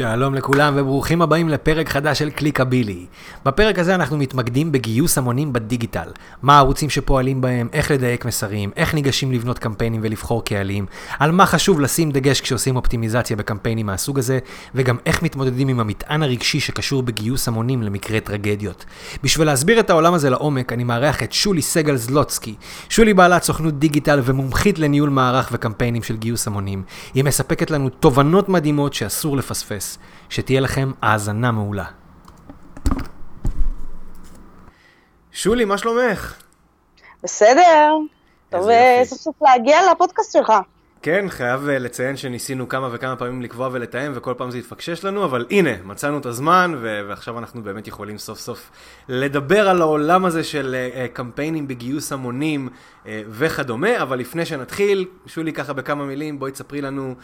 שלום לכולם וברוכים הבאים לפרק חדש של קליקבילי. בפרק הזה אנחנו מתמקדים בגיוס המונים בדיגיטל. מה הערוצים שפועלים בהם, איך לדייק מסרים, איך ניגשים לבנות קמפיינים ולבחור קהלים, על מה חשוב לשים דגש כשעושים אופטימיזציה בקמפיינים מהסוג הזה, וגם איך מתמודדים עם המטען הרגשי שקשור בגיוס המונים למקרה טרגדיות. בשביל להסביר את העולם הזה לעומק, אני מארח את שולי סגל זלוצקי. שולי בעלת סוכנות דיגיטל ומומחית לניהול מערך וקמפיינים של גיוס המונים. היא מספקת לנו תובנות מדהימות שאסור לפספס. שתהיה לכם האזנה מעולה. שולי, מה שלומך? בסדר. טוב אה, סוף סוף להגיע לפודקאסט שלך. כן, חייב אה, לציין שניסינו כמה וכמה פעמים לקבוע ולתאם, וכל פעם זה התפקשש לנו, אבל הנה, מצאנו את הזמן, ו- ועכשיו אנחנו באמת יכולים סוף סוף לדבר על העולם הזה של uh, קמפיינים בגיוס המונים uh, וכדומה, אבל לפני שנתחיל, שולי ככה בכמה מילים, בואי תספרי לנו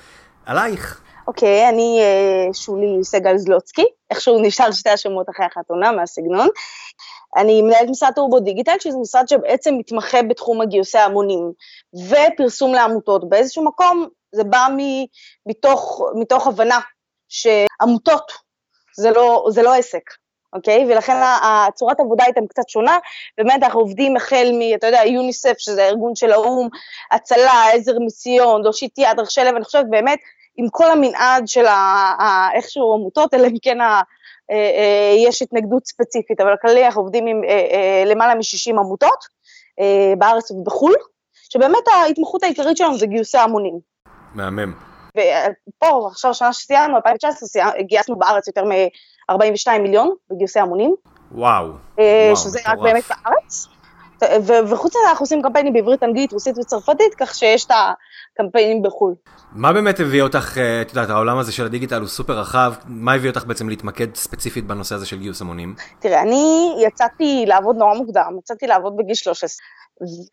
עלייך. אוקיי, אני uh, שולי סגל זלוצקי, איכשהו נשאר שתי השמות אחרי החתונה מהסגנון. אני מנהלת משרד טורבו דיגיטל, שזה משרד שבעצם מתמחה בתחום הגיוסי ההמונים ופרסום לעמותות. באיזשהו מקום זה בא מתוך, מתוך הבנה שעמותות זה לא, זה לא עסק, אוקיי? ולכן הצורת העבודה איתם קצת שונה. באמת אנחנו עובדים החל מ, אתה יודע, יוניסף, שזה הארגון של האו"ם, הצלה, עזר מיסיון, להושיט יד, רחשי לב, אני חושבת באמת עם כל המנעד של איכשהו עמותות, אלא אם כן ה, אה, אה, יש התנגדות ספציפית, אבל כללי אנחנו עובדים עם אה, למעלה מ-60 עמותות בארץ ובחו"ל, שבאמת ההתמחות העיקרית שלנו זה גיוסי המונים. מהמם. ופה, עכשיו שנה שסיימנו, 2019, גייסנו בארץ יותר מ-42 מיליון בגיוסי המונים. וואו, וואו, שזה רק באמת בארץ. וחוץ מזה אנחנו עושים קמפיינים בעברית, אנגלית, רוסית וצרפתית, כך שיש את הקמפיינים בחו"ל. מה באמת הביא אותך, אה, את יודעת, העולם הזה של הדיגיטל הוא סופר רחב, מה הביא אותך בעצם להתמקד ספציפית בנושא הזה של גיוס המונים? תראה, אני יצאתי לעבוד נורא מוקדם, יצאתי לעבוד בגיל 13,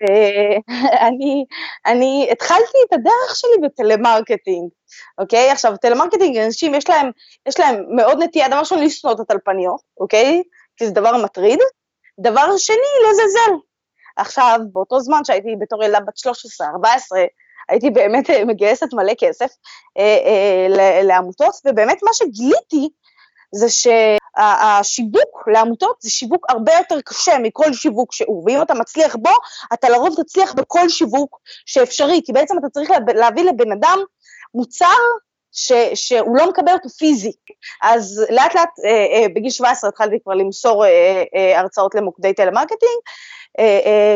ואני אני התחלתי את הדרך שלי בטלמרקטינג, אוקיי? עכשיו, טלמרקטינג, אנשים יש להם, יש להם מאוד נטייה, דבר ראשון, לשנוא את הטלפניות, אוקיי? כי זה דבר מטריד. דבר שני, לזלזל. עכשיו, באותו זמן שהייתי בתור ילדה בת 13, 14, הייתי באמת אה, מגייסת מלא כסף אה, אה, לעמותות, ובאמת מה שגיליתי זה שהשיווק לעמותות זה שיווק הרבה יותר קשה מכל שיווק שהוא, ואם אתה מצליח בו, אתה לרוב תצליח בכל שיווק שאפשרי, כי בעצם אתה צריך להביא לבן אדם מוצר ש, שהוא לא מקבל אותו פיזי. אז לאט לאט אה, אה, בגיל 17 התחלתי כבר למסור אה, אה, הרצאות למוקדי טלמרקטינג,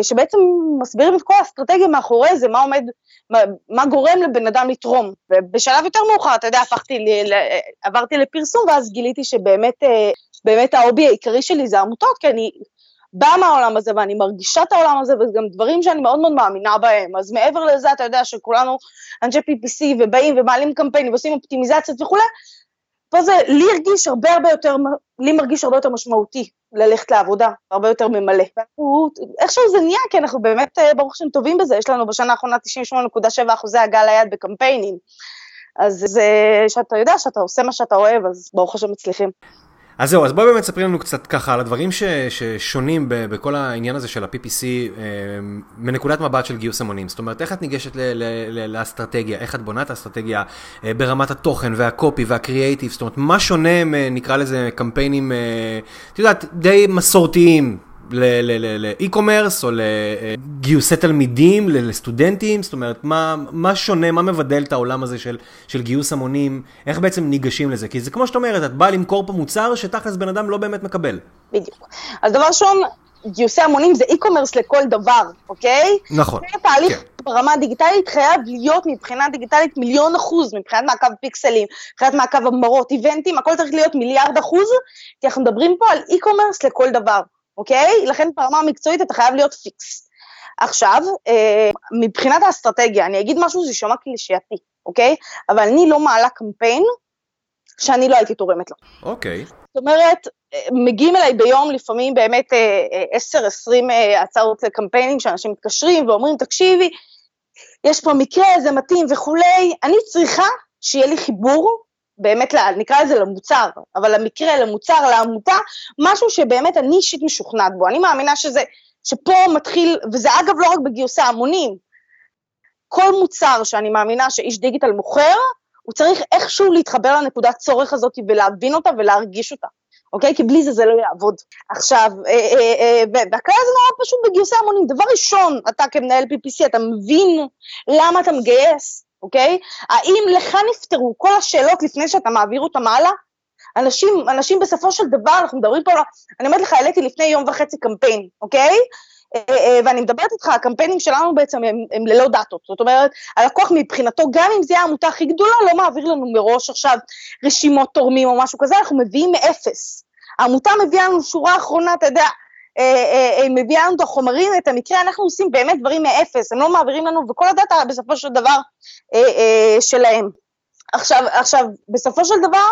שבעצם מסבירים את כל האסטרטגיה מאחורי זה, מה עומד, מה, מה גורם לבן אדם לתרום. ובשלב יותר מאוחר, אתה יודע, הפכתי, ל, ל, עברתי לפרסום ואז גיליתי שבאמת אה, באמת ה hobby העיקרי שלי זה עמותות, כי אני באה מהעולם הזה ואני מרגישה את העולם הזה וזה גם דברים שאני מאוד מאוד מאמינה בהם, אז מעבר לזה אתה יודע שכולנו אנשי PPC ובאים ומעלים קמפיינים ועושים אופטימיזציות וכולי, פה זה לי הרגיש הרבה הרבה יותר, לי מרגיש הרבה יותר משמעותי ללכת לעבודה, הרבה יותר ממלא. איכשהו זה נהיה, כי אנחנו באמת, אה, ברוך השם, טובים בזה, יש לנו בשנה האחרונה 98.7 אחוזי הגעה ליד בקמפיינים. אז זה שאתה יודע שאתה עושה מה שאתה אוהב, אז ברוך השם מצליחים. אז זהו, אז בואי באמת ספרי לנו קצת ככה על הדברים ש, ששונים ב, בכל העניין הזה של ה-PPC אה, מנקודת מבט של גיוס המונים. זאת אומרת, איך את ניגשת ל, ל, ל, לאסטרטגיה, איך את בונה את האסטרטגיה אה, ברמת התוכן והקופי והקריאייטיב, זאת אומרת, מה שונה, נקרא לזה קמפיינים, אה, את יודעת, די מסורתיים, לאי-קומרס או לגיוסי תלמידים, לסטודנטים, זאת אומרת, מה, מה שונה, מה מבדל את העולם הזה של, של גיוס המונים, איך בעצם ניגשים לזה? כי זה כמו שאת אומרת, את באה למכור פה מוצר שתכלס בן אדם לא באמת מקבל. בדיוק. אז דבר ראשון, גיוסי המונים זה e-commerce לכל דבר, אוקיי? נכון. זה תהליך כן. ברמה הדיגיטלית חייב להיות מבחינה דיגיטלית מיליון אחוז, מבחינת מעקב פיקסלים, מבחינת מעקב המרות, event ים, הכל צריך להיות מיליארד אחוז, כי אנחנו מדברים פה על e-commerce לכל דבר. אוקיי? לכן ברמה המקצועית אתה חייב להיות פיקס. עכשיו, אה, מבחינת האסטרטגיה, אני אגיד משהו שזה יישמע קלישייתי, אוקיי? אבל אני לא מעלה קמפיין שאני לא הייתי תורמת לו. אוקיי. זאת אומרת, אה, מגיעים אליי ביום לפעמים באמת 10-20 אה, אה, הצעות לקמפיינים שאנשים מתקשרים ואומרים, תקשיבי, יש פה מקרה, זה מתאים וכולי, אני צריכה שיהיה לי חיבור באמת, נקרא לזה למוצר, אבל למקרה, למוצר, לעמותה, משהו שבאמת אני אישית משוכנעת בו. אני מאמינה שזה, שפה מתחיל, וזה אגב לא רק בגיוסי ההמונים, כל מוצר שאני מאמינה שאיש דיגיטל מוכר, הוא צריך איכשהו להתחבר לנקודת צורך הזאת ולהבין אותה ולהרגיש אותה. אוקיי? כי בלי זה זה לא יעבוד. עכשיו, והכלל הזה נורא פשוט בגיוסי המונים. דבר ראשון, אתה כמנהל PPC, אתה מבין למה אתה מגייס, אוקיי? האם לך נפתרו כל השאלות לפני שאתה מעביר אותם הלאה? אנשים, אנשים בסופו של דבר, אנחנו מדברים פה, אני אומרת לך, העליתי לפני יום וחצי קמפיין, אוקיי? אה, אה, ואני מדברת איתך, הקמפיינים שלנו בעצם הם, הם ללא דאטות, זאת אומרת, הלקוח מבחינתו, גם אם זה העמותה הכי גדולה, לא מעביר לנו מראש עכשיו רשימות תורמים או משהו כזה, אנחנו מביאים מאפס. העמותה מביאה לנו שורה אחרונה, אתה יודע, מביאה לנו את החומרים, את המקרה, אנחנו עושים באמת דברים מאפס, הם לא מעבירים לנו, וכל הדאטה בסופו של דבר שלהם. עכשיו, עכשיו, בסופו של דבר,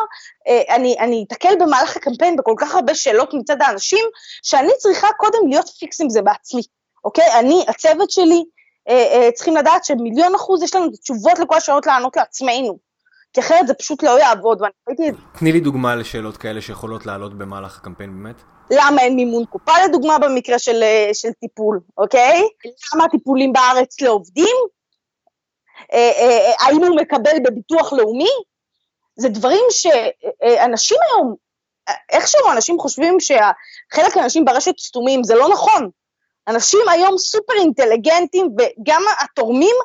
אה, אני, אני אתקל במהלך הקמפיין בכל כך הרבה שאלות מצד האנשים, שאני צריכה קודם להיות פיקס עם זה בעצמי, אוקיי? אני, הצוות שלי, אה, אה, צריכים לדעת שמיליון אחוז יש לנו תשובות לכל השאלות לענות לעצמנו. כי אחרת זה פשוט לא יעבוד, ואני ראיתי... תני לי דוגמה לשאלות כאלה שיכולות לעלות במהלך הקמפיין באמת. למה אין מימון קופה לדוגמה במקרה של, של טיפול, אוקיי? למה הטיפולים בארץ לא עובדים? אה, אה, אה, האם הוא מקבל בביטוח לאומי? זה דברים שאנשים היום, איכשהו אנשים חושבים שחלק מהאנשים ברשת סתומים, זה לא נכון. אנשים היום סופר אינטליגנטים וגם התורמים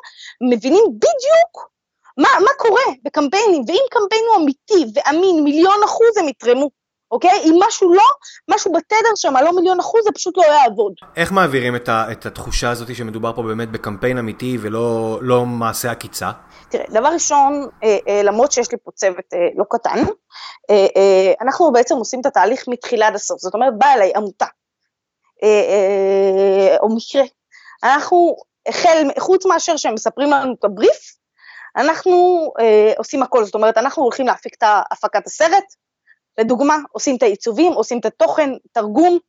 מבינים בדיוק מה, מה קורה בקמפיינים, ואם קמפיין הוא אמיתי ואמין, מיליון אחוז הם יתרמו. אוקיי? אם משהו לא, משהו בתדר שם, לא מיליון אחוז, זה פשוט לא יעבוד. איך מעבירים את, ה, את התחושה הזאת שמדובר פה באמת בקמפיין אמיתי ולא לא מעשה עקיצה? תראה, דבר ראשון, אה, אה, למרות שיש לי פה צוות אה, לא קטן, אה, אה, אנחנו בעצם עושים את התהליך מתחילה עד הסוף. זאת אומרת, באה אליי עמותה, אה, אה, או מקרה. אנחנו, החל, חוץ מאשר שהם מספרים לנו את הבריף, אנחנו אה, עושים הכל, זאת אומרת, אנחנו הולכים להפיק את הפקת הסרט, לדוגמה, עושים את העיצובים, עושים את התוכן, תרגום,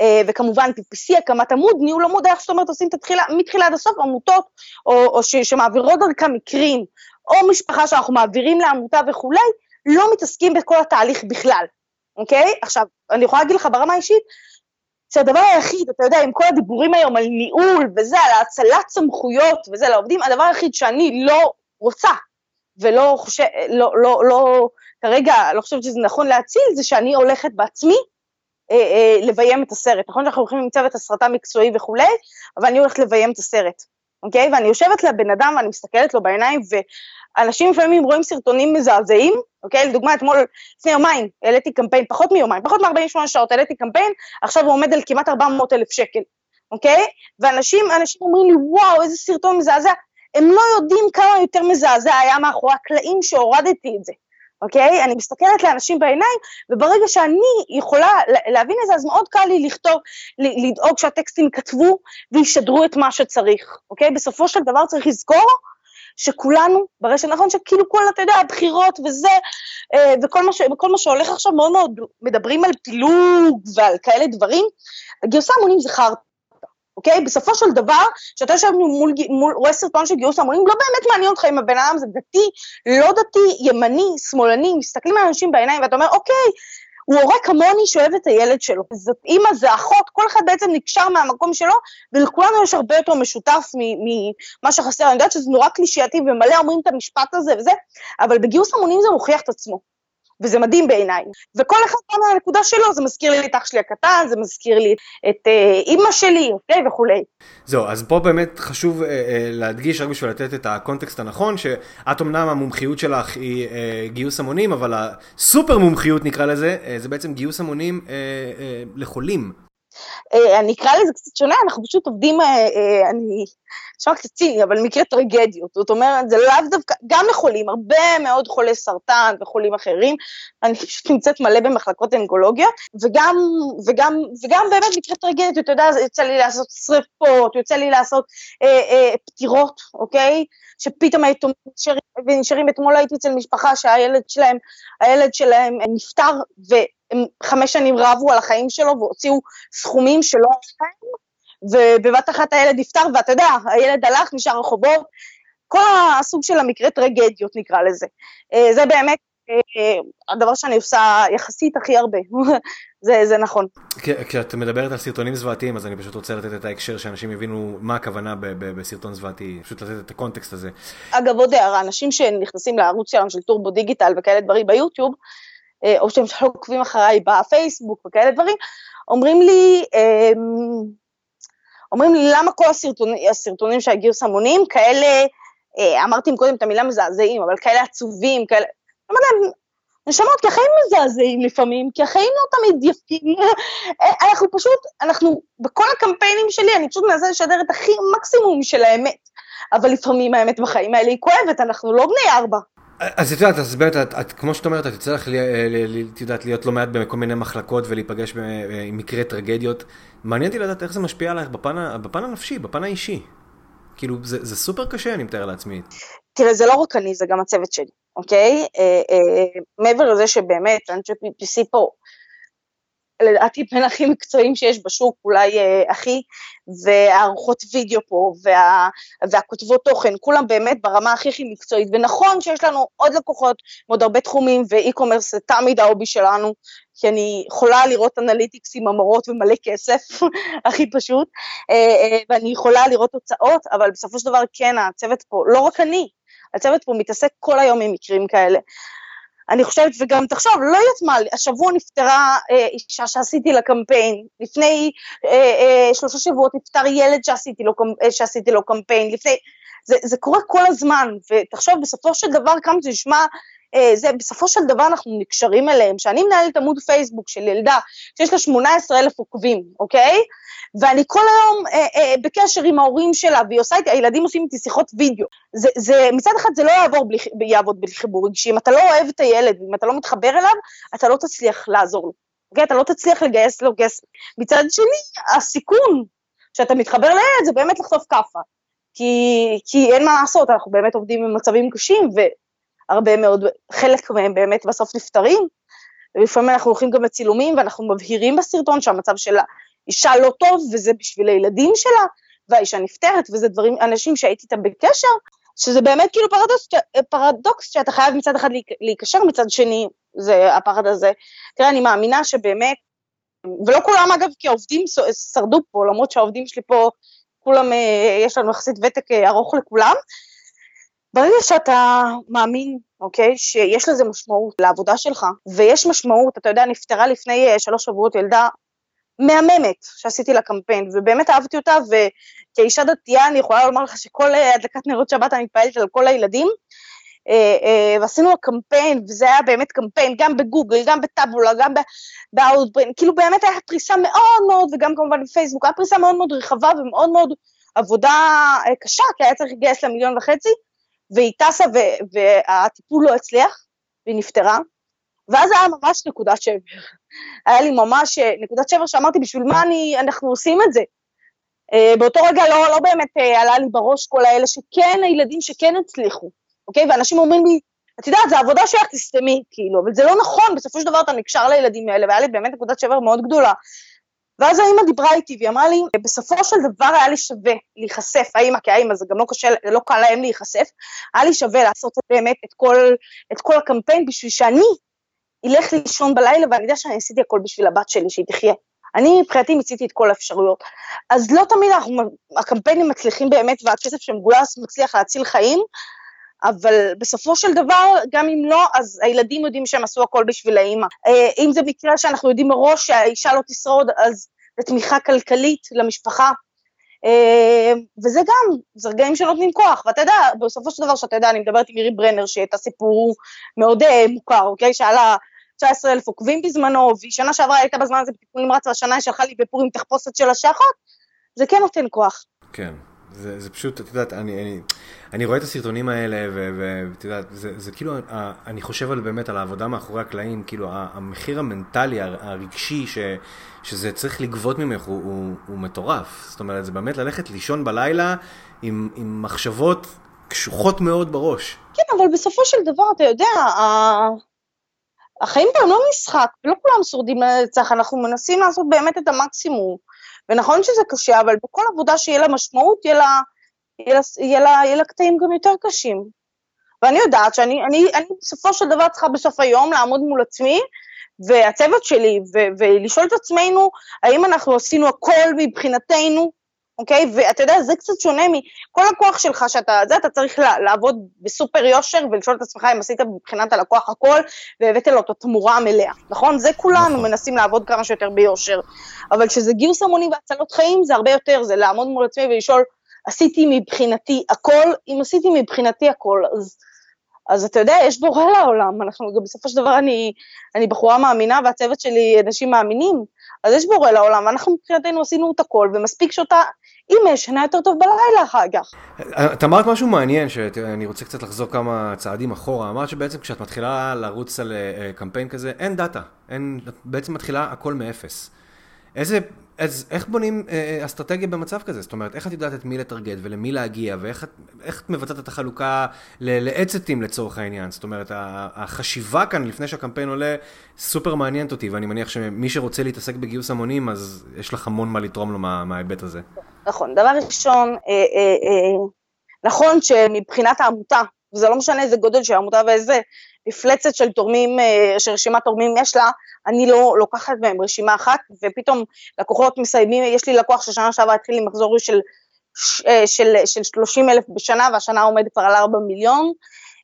אה, וכמובן PPC, הקמת עמוד, ניהול עמוד, איך זאת אומרת עושים את התחילה, מתחילה עד הסוף, עמותות, או, או ש, שמעבירות דרכם מקרים, או משפחה שאנחנו מעבירים לעמותה וכולי, לא מתעסקים בכל התהליך בכלל, אוקיי? עכשיו, אני יכולה להגיד לך ברמה האישית, שהדבר היחיד, אתה יודע, עם כל הדיבורים היום על ניהול וזה, על האצלת סמכויות וזה לעובדים, הדבר היחיד שאני לא רוצה, ולא חושב, לא, לא, לא, כרגע לא חושבת שזה נכון להציל, זה שאני הולכת בעצמי אה, אה, לביים את הסרט. נכון שאנחנו הולכים עם צוות הסרטה מקצועי וכולי, אבל אני הולכת לביים את הסרט, אוקיי? ואני יושבת לבן אדם ואני מסתכלת לו בעיניים, ואנשים לפעמים רואים סרטונים מזעזעים, אוקיי? לדוגמה, אתמול, לפני יומיים, העליתי קמפיין, פחות מיומיים, פחות מ-48 שעות העליתי קמפיין, עכשיו הוא עומד על כמעט 400 אלף שקל, אוקיי? ואנשים אנשים אומרים לי, וואו, איזה סרטון מזעזע. הם לא יודעים כמה יותר מזעזע היה מאחורי הקלעים שהורדתי את זה. אוקיי? אני מסתכלת לאנשים בעיניים, וברגע שאני יכולה להבין את זה, אז מאוד קל לי לכתוב, לדאוג שהטקסטים כתבו וישדרו את מה שצריך, אוקיי? בסופו של דבר צריך לזכור שכולנו ברשת, נכון שכאילו כל, אתה יודע, הבחירות וזה, אה, וכל מה, ש, וכל מה שהולך עכשיו מאוד מאוד, מדברים על פילוג ועל כאלה דברים, גיוסי המונים זה חרטא. אוקיי? בסופו של דבר, כשאתה יושב מול, מול, רואה סרטון של גיוס המונים, לא באמת מעניין אותך אם הבן אדם זה דתי, לא דתי, ימני, שמאלני, מסתכלים על אנשים בעיניים ואתה אומר, אוקיי, הוא הורה כמוני שאוהב את הילד שלו. זאת אימא, זה אחות, כל אחד בעצם נקשר מהמקום שלו, ולכולנו יש הרבה יותר משותף ממה שחסר. אני יודעת שזה נורא קלישייתי ומלא אומרים את המשפט הזה וזה, אבל בגיוס המונים זה מוכיח את עצמו. וזה מדהים בעיניי. וכל אחד בא מהנקודה שלו, זה מזכיר לי את אח שלי הקטן, זה מזכיר לי את אה, אימא שלי, אוקיי, וכולי. זהו, אז פה באמת חשוב אה, אה, להדגיש, רק בשביל לתת את הקונטקסט הנכון, שאת אמנם המומחיות שלך היא אה, גיוס המונים, אבל הסופר מומחיות נקרא לזה, אה, זה בעצם גיוס המונים אה, אה, לחולים. אה, אני אקרא לזה קצת שונה, אנחנו פשוט עובדים, אה, אה, אני נשמע קצת ציני, אבל מקרה טרגדיות. זאת אומרת, זה לאו דווקא, גם לחולים, הרבה מאוד חולי סרטן וחולים אחרים, אני פשוט נמצאת מלא במחלקות אונקולוגיה, וגם, וגם, וגם באמת מקרה טרגדיות, אתה יודע, יוצא לי לעשות שריפות, יוצא לי לעשות אה, אה, פטירות, אוקיי? שפתאום היתומים נשארים, ונשארים, אתמול הייתי אצל משפחה שהילד שלהם, הילד שלהם נפטר, והם חמש שנים רבו על החיים שלו והוציאו סכומים שלא להם, ובבת אחת הילד נפטר, ואתה יודע, הילד הלך, נשאר רחובות, כל הסוג של המקרה טרגדיות נקרא לזה. אה, זה באמת אה, הדבר שאני עושה יחסית הכי הרבה, זה, זה נכון. כשאת מדברת על סרטונים זוועתיים, אז אני פשוט רוצה לתת את ההקשר שאנשים יבינו מה הכוונה בסרטון זוועתי, פשוט לתת את הקונטקסט הזה. אגב, עוד הערה, אנשים שנכנסים לערוץ שלנו של טורבו דיגיטל וכאלה דברים ביוטיוב, אה, או שהם עוקבים אחריי בפייסבוק וכאלה דברים, אומרים לי, אמ, אומרים לי למה כל הסרטונים, הסרטונים של הגיוס המונים כאלה, אה, אמרתי קודם את המילה מזעזעים, אבל כאלה עצובים, כאלה, אומרת להם, נשמות, כי החיים מזעזעים לפעמים, כי החיים לא תמיד יפים, אה, אנחנו פשוט, אנחנו, בכל הקמפיינים שלי, אני פשוט מנסה לשדר את הכי מקסימום של האמת, אבל לפעמים האמת בחיים האלה היא כואבת, אנחנו לא בני ארבע. אז את יודעת, אז באמת, את, את, כמו שאת אומרת, את יוצא לך, יודעת, להיות לא מעט בכל מיני מחלקות ולהיפגש עם מקרי טרגדיות. מעניין אותי לדעת איך זה משפיע עלייך בפן, בפן הנפשי, בפן האישי. כאילו, זה, זה סופר קשה, אני מתאר לעצמי. תראה, זה לא רק אני, זה גם הצוות שלי, אוקיי? אה, אה, מעבר לזה שבאמת, אנשי PPC פה, לדעתי בין הכי מקצועיים שיש בשוק, אולי אה, הכי, ועורכות וידאו פה, וה, והכותבות תוכן, כולם באמת ברמה הכי הכי מקצועית, ונכון שיש לנו עוד לקוחות מעוד הרבה תחומים, ו e-commerce זה תמיד ה hobby שלנו, כי אני יכולה לראות analytics עם המרות ומלא כסף, הכי פשוט, אה, אה, ואני יכולה לראות תוצאות, אבל בסופו של דבר כן, הצוות פה, לא רק אני, הצוות פה מתעסק כל היום עם מקרים כאלה. אני חושבת, וגם תחשוב, לא יודעת מה, השבוע נפטרה אה, אישה שעשיתי לה קמפיין, לפני אה, אה, שלושה שבועות נפטר ילד שעשיתי לו, אה, שעשיתי לו קמפיין, לפני, זה, זה קורה כל הזמן, ותחשוב, בסופו של דבר, כמה זה נשמע זה בסופו של דבר אנחנו נקשרים אליהם. כשאני מנהלת עמוד פייסבוק של ילדה שיש לה 18 אלף עוקבים, אוקיי? ואני כל היום אה, אה, בקשר עם ההורים שלה, והיא עושה איתי, הילדים עושים איתי שיחות וידאו. זה, זה, מצד אחד זה לא יעבור בלי, יעבוד בלי חיבור רגשי, אם אתה לא אוהב את הילד, אם אתה לא מתחבר אליו, אתה לא תצליח לעזור לו. אוקיי? אתה לא תצליח לגייס לו כסף. מצד שני, הסיכון שאתה מתחבר לילד זה באמת לחטוף כאפה. כי, כי אין מה לעשות, אנחנו באמת עובדים במצבים קשים, ו, הרבה מאוד, חלק מהם באמת בסוף נפטרים, ולפעמים אנחנו הולכים גם לצילומים ואנחנו מבהירים בסרטון שהמצב של האישה לא טוב וזה בשביל הילדים שלה, והאישה נפטרת, וזה דברים, אנשים שהייתי איתם בקשר, שזה באמת כאילו פרדוקס, פרדוקס שאתה חייב מצד אחד להיקשר, מצד שני זה הפחד הזה. תראה, אני מאמינה שבאמת, ולא כולם אגב, כי העובדים שרדו פה, למרות שהעובדים שלי פה, כולם, אה, יש לנו יחסית ותק אה, ארוך לכולם, ברגע שאתה מאמין, אוקיי, שיש לזה משמעות לעבודה שלך, ויש משמעות, אתה יודע, נפטרה לפני uh, שלוש שבועות ילדה מהממת שעשיתי לה קמפיין, ובאמת אהבתי אותה, וכאישה דתייה אני יכולה לומר לך שכל uh, הדלקת נרות שבת אני מתפעלת על כל הילדים, uh, ועשינו לה קמפיין, וזה היה באמת קמפיין, גם בגוגל, גם בטאבולה, גם באוטברין, כאילו באמת הייתה פריסה מאוד מאוד, וגם כמובן בפייסבוק, הייתה פריסה מאוד מאוד רחבה ומאוד מאוד עבודה קשה, כי היה צריך לגייס לה מיליון וחצי, והיא טסה והטיפול לא הצליח, והיא נפטרה, ואז היה ממש נקודת שבר. היה לי ממש אה, נקודת שבר שאמרתי, בשביל מה אני, אנחנו עושים את זה? Uh, באותו רגע לא, לא באמת uh, עלה לי בראש כל האלה שכן, הילדים שכן הצליחו, אוקיי? ואנשים אומרים לי, את יודעת, זו עבודה שלך, תסתמי, כאילו, אבל זה לא נכון, בסופו של דבר אתה נקשר לילדים האלה, והיה לי באמת נקודת שבר מאוד גדולה. ואז האמא דיברה איתי והיא אמרה לי, בסופו של דבר היה לי שווה להיחשף, האמא כאמא, זה גם לא קשה, לא קל להם להיחשף, היה לי שווה לעשות באמת את כל, את כל הקמפיין בשביל שאני אלך לישון בלילה ואני יודע שאני עשיתי הכל בשביל הבת שלי, שהיא תחיה. אני מבחינתי מיציתי את כל האפשרויות. אז לא תמיד אנחנו, הקמפיינים מצליחים באמת והכסף שמגויס מצליח להציל חיים, אבל בסופו של דבר, גם אם לא, אז הילדים יודעים שהם עשו הכל בשביל האימא. אה, אם זה מקרה שאנחנו יודעים מראש שהאישה לא תשרוד, אז זה תמיכה כלכלית למשפחה. אה, וזה גם, זה רגעים שנותנים כוח, ואתה יודע, בסופו של דבר, שאתה יודע, אני מדברת עם מירי ברנר, שהיא הייתה סיפור מאוד אה, מוכר, אוקיי? שהיה לה 19 אלף עוקבים בזמנו, והיא שנה שעברה הייתה בזמן הזה בטיפול נמרץ, והשנה היא שלחה לי בפורים תחפושת של השחת, זה כן נותן כוח. כן. זה, זה פשוט, את יודעת, אני, אני, אני רואה את הסרטונים האלה, ואת יודעת, זה, זה כאילו, אני חושב על באמת על העבודה מאחורי הקלעים, כאילו המחיר המנטלי, הרגשי, ש, שזה צריך לגבות ממך, הוא, הוא, הוא מטורף. זאת אומרת, זה באמת ללכת לישון בלילה עם, עם מחשבות קשוחות מאוד בראש. כן, אבל בסופו של דבר, אתה יודע, החיים פה הם לא משחק, לא כולם שורדים לנצח, אנחנו מנסים לעשות באמת את המקסימום. ונכון שזה קשה, אבל בכל עבודה שיהיה לה משמעות, יהיה לה, יהיה לה, יהיה לה, יהיה לה קטעים גם יותר קשים. ואני יודעת שאני אני, אני בסופו של דבר צריכה בסוף היום לעמוד מול עצמי והצוות שלי ו- ולשאול את עצמנו האם אנחנו עשינו הכל מבחינתנו אוקיי? ואתה יודע, זה קצת שונה מכל הכוח שלך שאתה, זה אתה צריך לעבוד בסופר יושר ולשאול את עצמך אם עשית מבחינת הלקוח הכל והבאת לו את התמורה המלאה, נכון? זה כולנו נכון. מנסים לעבוד כמה שיותר ביושר. אבל כשזה גיוס המונים והצלות חיים זה הרבה יותר, זה לעמוד מול עצמי ולשאול, עשיתי מבחינתי הכל, אם עשיתי מבחינתי הכל, אז... אז אתה יודע, יש בורא לעולם, אנחנו גם בסופו של דבר, אני, אני בחורה מאמינה והצוות שלי אנשים מאמינים, אז יש בורא לעולם, ואנחנו מבחינתנו עשינו את הכל, ומספיק שאותה אימא ישנה יותר טוב בלילה אחר כך. את אמרת משהו מעניין, שאני רוצה קצת לחזור כמה צעדים אחורה, אמרת שבעצם כשאת מתחילה לרוץ על אה, קמפיין כזה, אין דאטה, אין, בעצם מתחילה הכל מאפס. איזה, אז איך בונים אה, אה, אסטרטגיה במצב כזה? זאת אומרת, איך את יודעת את מי לטרגט ולמי להגיע, ואיך את, את מבצעת את החלוקה לאצטים לצורך העניין? זאת אומרת, החשיבה כאן לפני שהקמפיין עולה סופר מעניינת אותי, ואני מניח שמי שרוצה להתעסק בגיוס המונים, אז יש לך המון מה לתרום לו מה, מההיבט הזה. נכון, דבר ראשון, אה, אה, אה, נכון שמבחינת העמותה, וזה לא משנה איזה גודל של עמותה ואיזה מפלצת של תורמים, אה, שרשימת תורמים יש לה, אני לא לוקחת מהם רשימה אחת, ופתאום לקוחות מסיימים, יש לי לקוח ששנה שעברה התחיל עם מחזור של, אה, של, של 30 אלף בשנה, והשנה עומד כבר על 4 מיליון.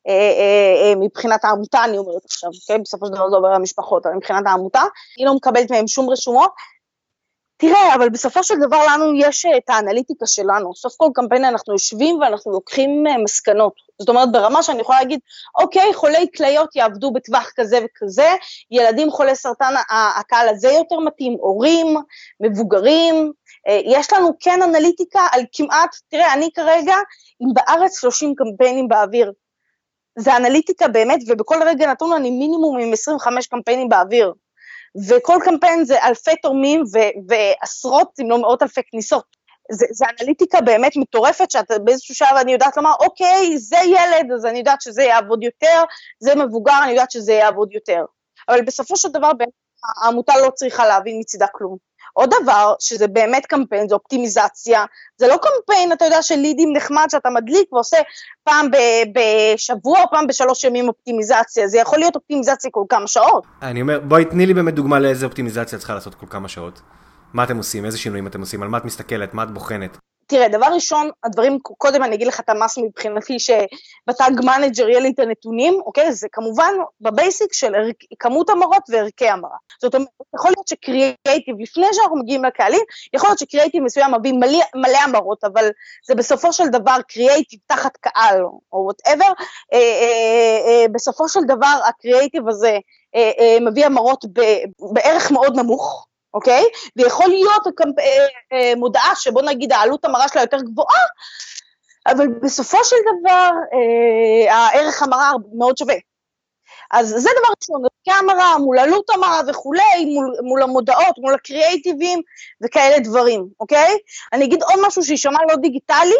אה, מבחינת העמותה, אני אומרת עכשיו, כן? בסופו של דבר זה עובר למשפחות, אבל מבחינת העמותה, אני לא מקבלת מהם שום רשומות, תראה, אבל בסופו של דבר לנו יש את האנליטיקה שלנו. סוף כל קמפיין אנחנו יושבים ואנחנו לוקחים מסקנות. זאת אומרת, ברמה שאני יכולה להגיד, אוקיי, חולי כליות יעבדו בטווח כזה וכזה, ילדים חולי סרטן, הקהל הזה יותר מתאים, הורים, מבוגרים. אה, יש לנו כן אנליטיקה על כמעט, תראה, אני כרגע עם בארץ 30 קמפיינים באוויר. זה אנליטיקה באמת, ובכל רגע נתון אני מינימום עם 25 קמפיינים באוויר. וכל קמפיין זה אלפי תורמים ו- ועשרות אם לא מאות אלפי כניסות. זה, זה אנליטיקה באמת מטורפת, שאתה באיזשהו שלב אני יודעת לומר, אוקיי, זה ילד, אז אני יודעת שזה יעבוד יותר, זה מבוגר, אני יודעת שזה יעבוד יותר. אבל בסופו של דבר, העמותה לא צריכה להבין מצידה כלום. עוד דבר, שזה באמת קמפיין, זה אופטימיזציה, זה לא קמפיין, אתה יודע, של לידים נחמד שאתה מדליק ועושה פעם בשבוע פעם בשלוש ימים אופטימיזציה, זה יכול להיות אופטימיזציה כל כמה שעות. אני אומר, בואי תני לי באמת דוגמה לאיזה אופטימיזציה צריכה לעשות כל כמה שעות. מה אתם עושים, איזה שינויים אתם עושים, על מה את מסתכלת, מה את בוחנת. תראה, דבר ראשון, הדברים, קודם אני אגיד לך את ה must מבחינתי, שב Tag Manager יהיה לי את הנתונים, אוקיי? זה כמובן ב basic של ערכ, כמות המרות וערכי המרה. זאת אומרת, יכול להיות שקריאייטיב, לפני שאנחנו מגיעים לקהלים, יכול להיות שקריאייטיב מסוים מביא מלא, מלא המרות, אבל זה בסופו של דבר קריאייטיב תחת קהל, או whatever, אה, אה, אה, בסופו של דבר הקריאייטיב הזה אה, אה, מביא המרות בערך מאוד נמוך, אוקיי? ויכול להיות אה, אה, מודעה שבוא נגיד העלות המרה שלה יותר גבוהה, אבל בסופו של דבר אה, הערך המרה מאוד שווה. אז זה דבר ראשון, קמרה מול עלות המרה וכולי, מול, מול המודעות, מול הקריאייטיבים וכאלה דברים, אוקיי? אני אגיד עוד משהו שיישמע לא דיגיטלי,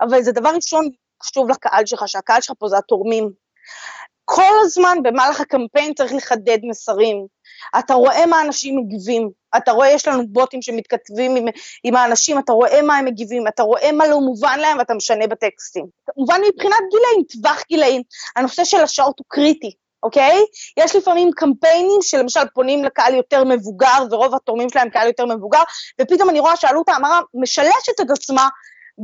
אבל זה דבר ראשון חשוב לקהל שלך, שהקהל שלך פה זה התורמים. כל הזמן במהלך הקמפיין צריך לחדד מסרים. אתה רואה מה אנשים מגיבים, אתה רואה, יש לנו בוטים שמתכתבים עם, עם האנשים, אתה רואה מה הם מגיבים, אתה רואה מה לא מובן להם ואתה משנה בטקסטים. כמובן מבחינת גילאים, טווח גילאים, הנושא של השעות הוא קריטי. אוקיי? יש לפעמים קמפיינים שלמשל פונים לקהל יותר מבוגר, ורוב התורמים שלהם קהל יותר מבוגר, ופתאום אני רואה שעלות ההמרה משלשת את עצמה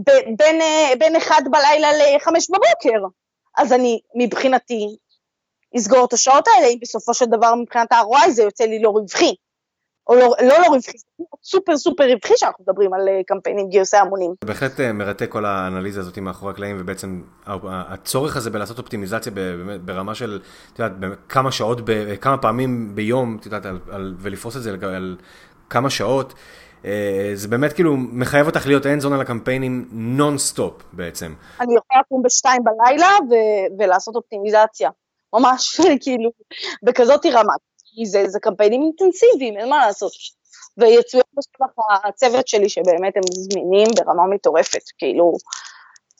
ב- בין, אה, בין אחד בלילה לחמש בבוקר. אז אני, מבחינתי, אסגור את השעות האלה, אם בסופו של דבר מבחינת ה-ROI זה יוצא לי לא רווחי. או לא, לא לא רווחי, זה סופר סופר רווחי שאנחנו מדברים על אה, קמפיינים גיוסי המונים. בהחלט אה, מרתק כל האנליזה הזאת מאחורי הקלעים, ובעצם הצורך הזה בלעשות אופטימיזציה ברמה של, את יודעת, כמה שעות, כמה פעמים ביום, את יודעת, ולפרוס את זה על כמה שעות. אה, זה באמת כאילו מחייב אותך להיות in zone על הקמפיינים נון סטופ בעצם. אני יכולה לקום בשתיים בלילה ולעשות אופטימיזציה. ממש כאילו בכזאת רמה, כי זה, זה קמפיינים אינטנסיביים, אין מה לעשות. ויצוין בשבח הצוות שלי שבאמת הם זמינים ברמה מטורפת, כאילו,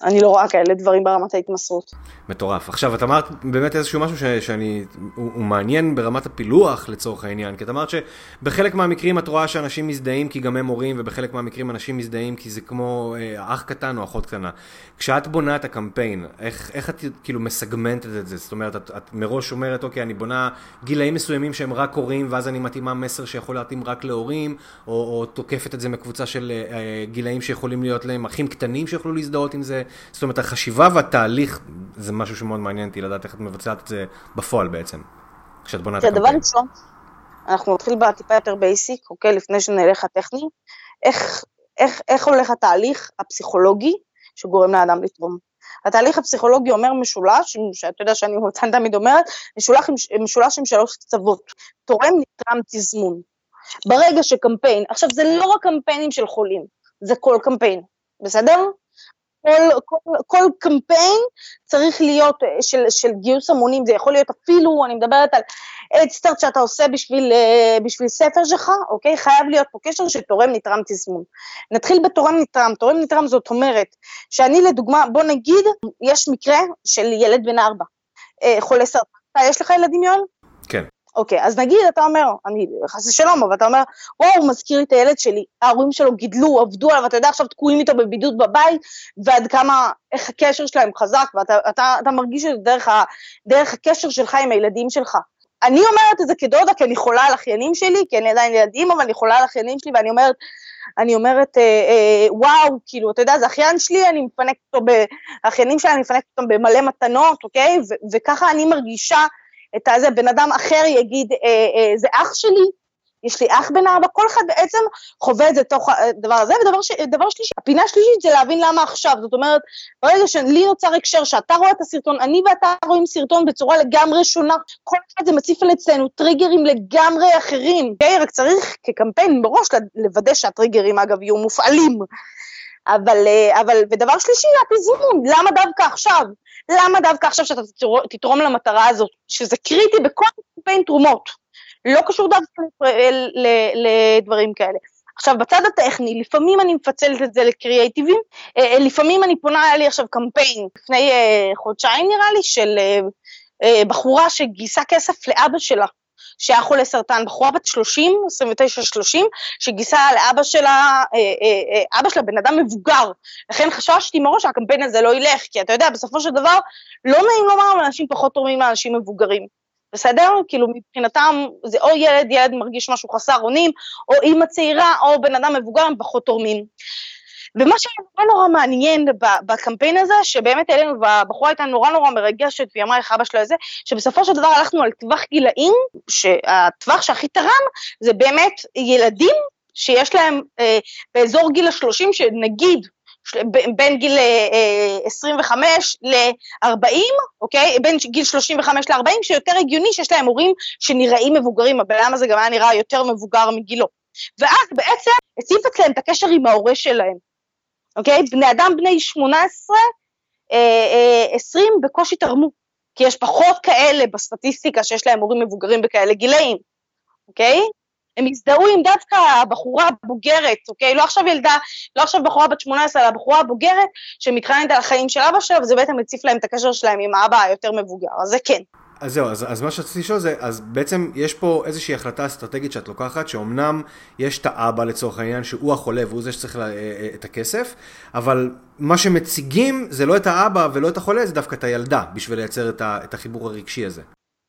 אני לא רואה כאלה דברים ברמת ההתמסרות. מטורף. עכשיו, את אמרת באמת איזשהו משהו ש, שאני, הוא, הוא מעניין ברמת הפילוח לצורך העניין, כי את אמרת שבחלק מהמקרים את רואה שאנשים מזדהים כי גם הם הורים, ובחלק מהמקרים אנשים מזדהים כי זה כמו אה, אח קטן או אחות קטנה. כשאת בונה את הקמפיין, איך, איך את כאילו מסגמנטת את זה? זאת אומרת, את, את מראש אומרת, אוקיי, אני בונה גילאים מסוימים שהם רק הורים, ואז אני מתאימה מסר שיכול להתאים רק להורים, או, או תוקפת את זה מקבוצה של אה, אה גילאים שיכולים להיות להם אחים קטנים שיוכלו להזדהות עם זה. זאת אומרת, החשיבה והתהליך זה משהו שמאוד מעניין אותי לדעת איך את מבצעת את זה בפועל בעצם, כשאת בונה את הקמפיין. דבר ראשון, אנחנו נתחיל בטיפה יותר basic, אוקיי? לפני שנלך הטכני. איך, איך, איך הולך התהליך הפסיכולוגי שגורם לאדם לתרום? התהליך הפסיכולוגי אומר משולש, שאתה יודע שאני תמיד אומרת, משולש, משולש עם שלוש קצוות, תורם, נתרם, תזמון. ברגע שקמפיין, עכשיו זה לא רק קמפיינים של חולים, זה כל קמפיין, בסדר? כל, כל, כל קמפיין צריך להיות אה, של, של גיוס המונים, זה יכול להיות אפילו, אני מדברת על אדסטארט שאתה עושה בשביל, אה, בשביל ספר שלך, אוקיי? חייב להיות פה קשר של תורם נתרם תזמון. נתחיל בתורם נתרם, תורם נתרם זאת אומרת שאני לדוגמה, בוא נגיד, יש מקרה של ילד בן ארבע, אה, חולה סרטן, יש לך ילדים יואל? כן. אוקיי, אז נגיד אתה אומר, אני חס ושלום, אבל אתה אומר, וואו, הוא מזכיר לי את הילד שלי, ההורים שלו גידלו, עבדו עליו, ואתה יודע, עכשיו תקועים איתו בבידוד בבית, ועד כמה, איך הקשר שלהם חזק, ואתה אתה, אתה מרגיש את זה דרך, ה, דרך הקשר שלך עם הילדים שלך. אני אומרת את זה כדודה, כי אני חולה על אחיינים שלי, כי אני עדיין ילדים, אבל אני חולה על אחיינים שלי, ואני אומרת, אני אומרת, אה, אה, וואו, כאילו, אתה יודע, זה אחיין שלי, אני מפנקת אותו, האחיינים שלי, אני מפנקת אותם במלא מתנות, אוקיי? ו- וככה אני מרגישה את הזה, בן אדם אחר יגיד, אה, אה, זה אח שלי, יש לי אח בן ארבע, כל אחד בעצם חווה את זה תוך הדבר הזה, ודבר ש... שלישי, הפינה השלישית זה להבין למה עכשיו, זאת אומרת, ברגע שלי נוצר הקשר, שאתה רואה את הסרטון, אני ואתה רואים סרטון בצורה לגמרי שונה, כל אחד זה מציף על אצלנו טריגרים לגמרי אחרים, okay? רק צריך כקמפיין מראש לוודא שהטריגרים אגב יהיו מופעלים. אבל, אה, אבל, ודבר שלישי, הפזמון, למה דווקא עכשיו? למה דווקא עכשיו שאתה תתרום למטרה הזאת, שזה קריטי בכל קמפיין תרומות, לא קשור דווקא לדברים כאלה. עכשיו, בצד הטכני, לפעמים אני מפצלת את זה לקריאייטיבים, אה, אה, לפעמים אני פונה, היה לי עכשיו קמפיין לפני חודשיים נראה לי, של בחורה שגייסה כסף לאבא שלה, שהיה חולה סרטן, בחורה בת 30, 29-30, שגייסה לאבא שלה, אה, אה, אה, אבא שלה בן אדם מבוגר. לכן חששתי מראש שהקמפיין הזה לא ילך, כי אתה יודע, בסופו של דבר, לא נעים לומר, אבל אנשים פחות תורמים לאנשים מבוגרים. בסדר? כאילו מבחינתם זה או ילד, ילד מרגיש משהו חסר אונים, או אימא צעירה, או בן אדם מבוגר, הם פחות תורמים. ומה שהיה נורא נורא מעניין בקמפיין הזה, שבאמת אלינו, והבחורה הייתה נורא נורא מרגשת, והיא אמרה איך אבא שלה זה, שבסופו של דבר הלכנו על טווח גילאים, שהטווח שהכי תרם זה באמת ילדים שיש להם אה, באזור גיל השלושים, שנגיד בין גיל אה, 25 ל-40, אוקיי? בין גיל 35 ל-40, שיותר הגיוני שיש להם הורים שנראים מבוגרים, הבן אדם הזה גם היה נראה יותר מבוגר מגילו. ואז בעצם הציף אצלם את הקשר עם ההורה שלהם. אוקיי? בני אדם בני 18, אה, 20 אה, בקושי תרמו, כי יש פחות כאלה בסטטיסטיקה שיש להם הורים מבוגרים בכאלה גילאים, אוקיי? הם הזדהו עם דווקא הבחורה הבוגרת, אוקיי? לא עכשיו ילדה, לא עכשיו בחורה בת 18, אלא הבחורה הבוגרת שמתחננת על החיים של אבא שלה, וזה בעצם מציף להם את הקשר שלהם עם האבא היותר מבוגר, אז זה כן. אז זהו, אז, אז מה שרציתי לשאול זה, אז בעצם יש פה איזושהי החלטה אסטרטגית שאת לוקחת, שאומנם יש את האבא לצורך העניין, שהוא החולה והוא זה שצריך לה, אה, אה, את הכסף, אבל מה שמציגים זה לא את האבא ולא את החולה, זה דווקא את הילדה, בשביל לייצר את, ה, את החיבור הרגשי הזה.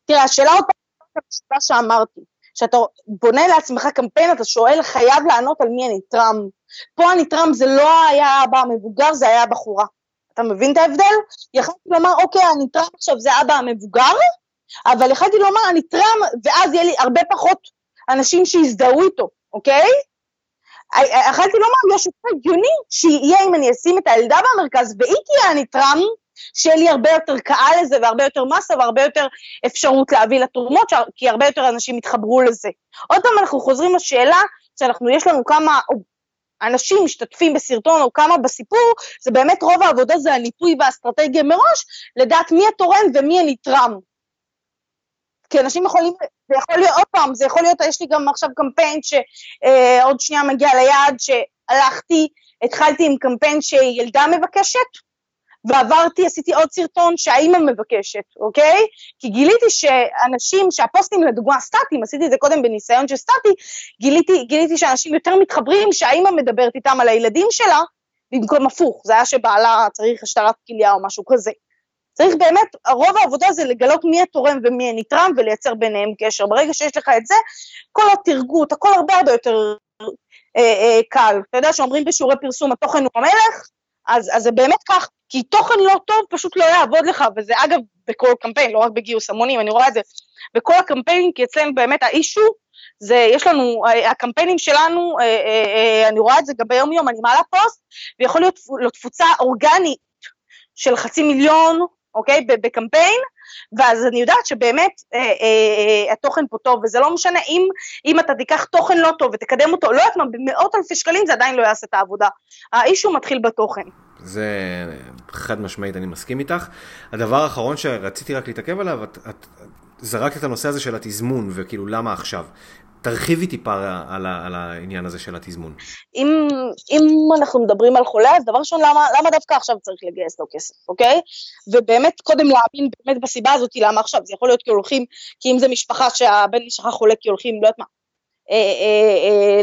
תראה, השאלה עוד פעם, שאמרתי, כשאתה בונה לעצמך קמפיין, אתה שואל, חייב לענות על מי הנתרם. פה הנתרם זה לא היה האבא המבוגר, זה היה הבחורה. אתה מבין את ההבדל? יכולתי לומר, אוקיי, הנתרם עכשיו זה אבא המבוגר, אבל יכלתי לומר, אני טראם, ואז יהיה לי הרבה פחות אנשים שיזדהו איתו, אוקיי? יכלתי לומר, יש יותר הגיוני שיהיה אם אני אשים את הילדה במרכז והיא תהיה הנתרם, שיהיה לי הרבה יותר קהל לזה והרבה יותר מסה והרבה יותר אפשרות להביא לתרומות, כי הרבה יותר אנשים יתחברו לזה. עוד פעם אנחנו חוזרים לשאלה שאנחנו, יש לנו כמה אנשים משתתפים בסרטון או כמה בסיפור, זה באמת רוב העבודה זה הניפוי והאסטרטגיה מראש, לדעת מי התורם ומי הנתרם. כי אנשים יכולים, זה יכול להיות, עוד פעם, זה יכול להיות, יש לי גם עכשיו קמפיין שעוד אה, שנייה מגיע ליעד, שהלכתי, התחלתי עם קמפיין שילדה מבקשת, ועברתי, עשיתי עוד סרטון שהאימא מבקשת, אוקיי? כי גיליתי שאנשים, שהפוסטים לדוגמה סטטיים, עשיתי את זה קודם בניסיון של סטטי, גיליתי, גיליתי שאנשים יותר מתחברים שהאימא מדברת איתם על הילדים שלה, במקום הפוך, זה היה שבעלה צריך השתלת כליה או משהו כזה. צריך באמת, רוב העבודה זה לגלות מי התורם ומי הנתרם ולייצר ביניהם קשר. ברגע שיש לך את זה, כל התרגות, הכל הרבה הרבה יותר אה, אה, קל. אתה יודע שאומרים בשיעורי פרסום התוכן הוא המלך, אז, אז זה באמת כך, כי תוכן לא טוב פשוט לא יעבוד לך, וזה אגב בכל קמפיין, לא רק בגיוס המונים, אני רואה את זה בכל הקמפיינים, כי אצלנו באמת האישו, זה, יש לנו, הקמפיינים שלנו, אה, אה, אה, אני רואה את זה גם ביום יום, אני מעלה פוסט, ויכול להיות לו תפוצה אורגנית של חצי מיליון, אוקיי, בקמפיין, ואז אני יודעת שבאמת אה, אה, אה, התוכן פה טוב, וזה לא משנה אם, אם אתה תיקח תוכן לא טוב ותקדם אותו, לא יודעת מה, במאות אלפי שקלים זה עדיין לא יעשה את העבודה. האישו מתחיל בתוכן. זה חד משמעית, אני מסכים איתך. הדבר האחרון שרציתי רק להתעכב עליו, את, את זרקת את הנושא הזה של התזמון, וכאילו למה עכשיו. תרחיבי טיפה על, על העניין הזה של התזמון. אם, אם אנחנו מדברים על חולה, אז דבר ראשון, למה, למה דווקא עכשיו צריך לגייס לו כסף, אוקיי? ובאמת, קודם להאמין באמת בסיבה הזאת, למה עכשיו, זה יכול להיות כי הולכים, כי אם זה משפחה שהבן משפחה חולה, כי הולכים, לא יודעת מה,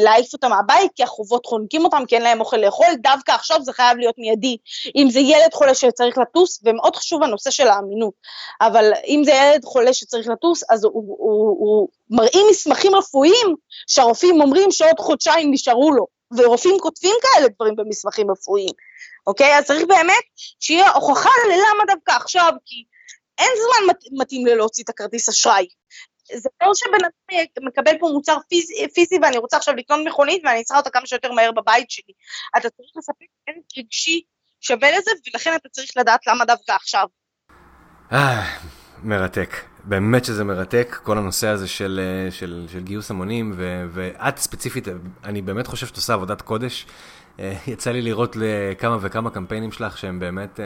להעיף אותם מהבית, כי החובות חונקים אותם, כי אין להם אוכל לאכול, דווקא עכשיו זה חייב להיות מיידי. אם זה ילד חולה שצריך לטוס, ומאוד חשוב הנושא של האמינות, אבל אם זה ילד חולה שצריך לטוס, אז הוא, הוא, הוא, הוא מראים מסמכים רפואיים שהרופאים אומרים שעוד חודשיים נשארו לו, ורופאים כותבים כאלה דברים במסמכים רפואיים, אוקיי? אז צריך באמת שיהיה הוכחה ללמה דווקא עכשיו, כי אין זמן מתאים ללהוציא את הכרטיס אשראי. זה לא שבן אדם מקבל פה מוצר פיזי, פיזי ואני רוצה עכשיו לקנות מכונית ואני צריכה אותה כמה שיותר מהר בבית שלי. אתה צריך לספק ערך רגשי שווה לזה, ולכן אתה צריך לדעת למה דווקא עכשיו. אה, מרתק. באמת שזה מרתק, כל הנושא הזה של, אה, של, של גיוס המונים, ו, ואת ספציפית, אני באמת חושב שאת עושה עבודת קודש. אה, יצא לי לראות לכמה וכמה קמפיינים שלך שהם באמת אה,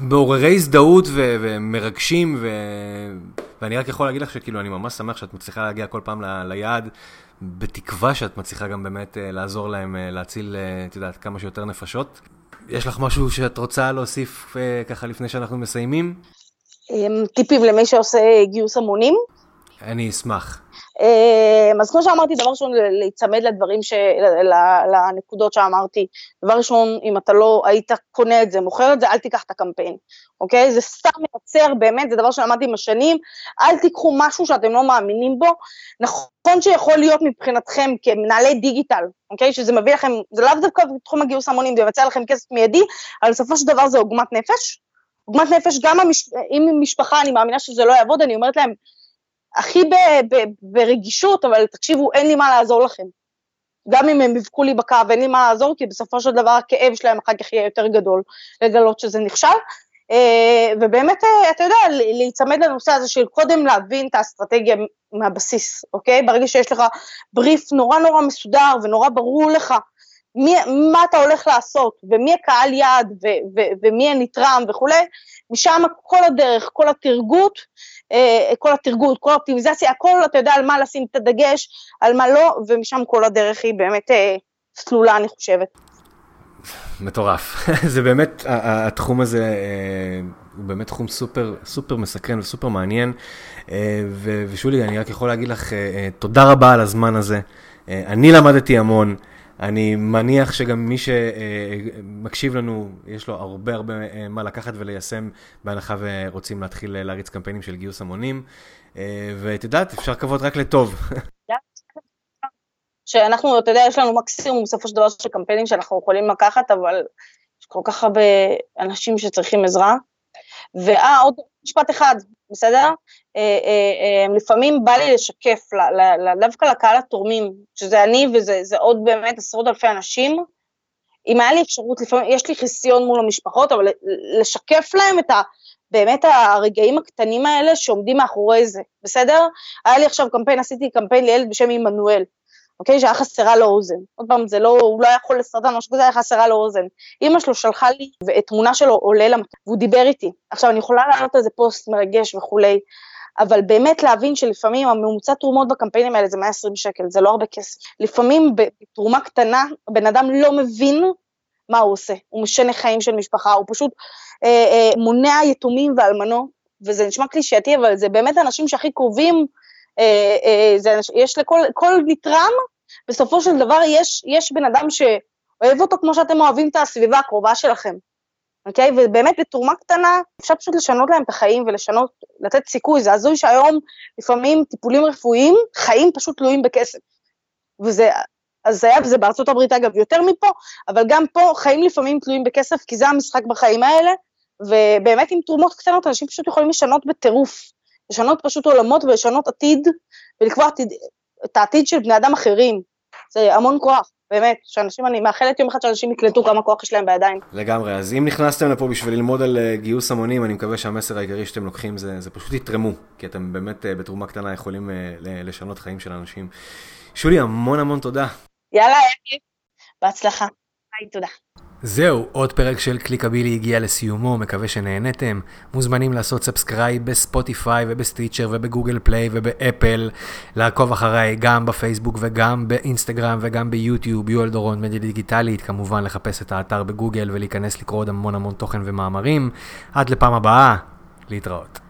מעוררי הזדהות ו- ומרגשים, ו- ואני רק יכול להגיד לך שכאילו אני ממש שמח שאת מצליחה להגיע כל פעם ל- ליעד, בתקווה שאת מצליחה גם באמת אה, לעזור להם להציל, את יודעת, כמה שיותר נפשות. יש לך משהו שאת רוצה להוסיף ככה לפני שאנחנו מסיימים? אמ, טיפים למי שעושה גיוס המונים? אני אשמח. אמ, אז כמו שאמרתי, דבר ראשון, להיצמד לדברים, ש... לנקודות שאמרתי. דבר ראשון, אם אתה לא היית קונה את זה, מוכר את זה, אל תיקח את הקמפיין, אוקיי? זה סתם מייצר, באמת, זה דבר שלמדתי עם השנים, אל תיקחו משהו שאתם לא מאמינים בו. נכון שיכול להיות מבחינתכם כמנהלי דיגיטל, אוקיי? שזה מביא לכם, זה לאו דווקא בתחום הגיוס המונים, זה יבצע לכם כסף מיידי, אבל בסופו של דבר זה עוגמת נפש. עוגמת נפש, גם המש... אם משפחה, אני מאמינה שזה לא יעבוד, אני אומרת להם, הכי ב, ב, ברגישות, אבל תקשיבו, אין לי מה לעזור לכם. גם אם הם יבכו לי בקו, אין לי מה לעזור, כי בסופו של דבר הכאב שלהם אחר כך יהיה יותר גדול לגלות שזה נכשל. אה, ובאמת, אה, אתה יודע, להיצמד לנושא הזה של קודם להבין את האסטרטגיה מהבסיס, אוקיי? ברגע שיש לך בריף נורא נורא מסודר ונורא ברור לך מי, מה אתה הולך לעשות, ומי הקהל יעד, ו, ו, ומי הנתרם וכולי, משם כל הדרך, כל התרגות, אה, כל התרגות, כל האופטימיזציה, הכל, אתה יודע על מה לשים את הדגש, על מה לא, ומשם כל הדרך היא באמת אה, סלולה, אני חושבת. מטורף. זה באמת, התחום הזה אה, הוא באמת תחום סופר, סופר מסקרן וסופר מעניין. ושולי, אני רק יכול להגיד לך תודה רבה על הזמן הזה. אני למדתי המון. אני מניח שגם מי שמקשיב לנו, יש לו הרבה הרבה אה, מה לקחת וליישם, בהנחה ורוצים להתחיל להריץ קמפיינים של גיוס המונים. אה, ואת יודעת, אפשר לקוות רק לטוב. שאנחנו, אתה יודע, יש לנו מקסימום בסופו של דבר של קמפיינים שאנחנו יכולים לקחת, אבל יש כל כך הרבה אנשים שצריכים עזרה. ואה, עוד משפט אחד, בסדר? אה, אה, אה, לפעמים בא לי לשקף דווקא לקהל התורמים, שזה אני וזה עוד באמת עשרות אלפי אנשים, אם היה לי אפשרות, לפעמים, יש לי חיסיון מול המשפחות, אבל לשקף להם את ה... באמת הרגעים הקטנים האלה שעומדים מאחורי זה, בסדר? היה לי עכשיו קמפיין, עשיתי קמפיין לילד בשם עמנואל, אוקיי? שהיה חסרה לו אוזן. עוד פעם, זה לא, הוא לא היה יכול לסרטן, משהו כזה, היה חסרה לו אוזן. אימא שלו שלחה לי תמונה שלו עולה למטה, והוא דיבר איתי. עכשיו, אני יכולה לעלות על זה פוסט מרגש וכולי, אבל באמת להבין שלפעמים הממוצע תרומות בקמפיינים האלה זה 120 שקל, זה לא הרבה כסף. לפעמים בתרומה קטנה, בן אדם לא מבין מה הוא עושה? הוא משנה חיים של משפחה, הוא פשוט אה, אה, מונע יתומים ואלמנות, וזה נשמע קלישאתי, אבל זה באמת האנשים שהכי קרובים, זה, יש לכל כל נתרם, בסופו של דבר יש, יש בן אדם שאוהב אותו כמו שאתם אוהבים את הסביבה הקרובה שלכם. אוקיי? ובאמת בתרומה קטנה אפשר פשוט לשנות להם את החיים ולשנות, לתת סיכוי. זה הזוי שהיום לפעמים טיפולים רפואיים, חיים פשוט תלויים בכסף. וזה אז זה וזה בארצות הברית אגב יותר מפה, אבל גם פה חיים לפעמים תלויים בכסף, כי זה המשחק בחיים האלה, ובאמת עם תרומות קטנות אנשים פשוט יכולים לשנות בטירוף, לשנות פשוט עולמות ולשנות עתיד, ולקבוע עתיד, את העתיד של בני אדם אחרים. זה המון כוח. באמת, שאנשים, אני מאחלת יום אחד שאנשים יקלטו כמה כוח יש להם בידיים. לגמרי, אז אם נכנסתם לפה בשביל ללמוד על אה, גיוס המונים, אני מקווה שהמסר העיקרי שאתם לוקחים זה, זה פשוט יתרמו, כי אתם באמת אה, בתרומה קטנה יכולים אה, לשנות חיים של אנשים. שולי, המון המון תודה. יאללה, בהצלחה. ביי, תודה. זהו, עוד פרק של קליקבילי הגיע לסיומו, מקווה שנהנתם. מוזמנים לעשות subscribe בספוטיפיי ובסטיצ'ר ובגוגל פליי ובאפל. לעקוב אחריי גם בפייסבוק וגם באינסטגרם וגם ביוטיוב, יואל דורון, מדיה דיגיטלית. כמובן לחפש את האתר בגוגל ולהיכנס לקרוא עוד המון המון תוכן ומאמרים. עד לפעם הבאה, להתראות.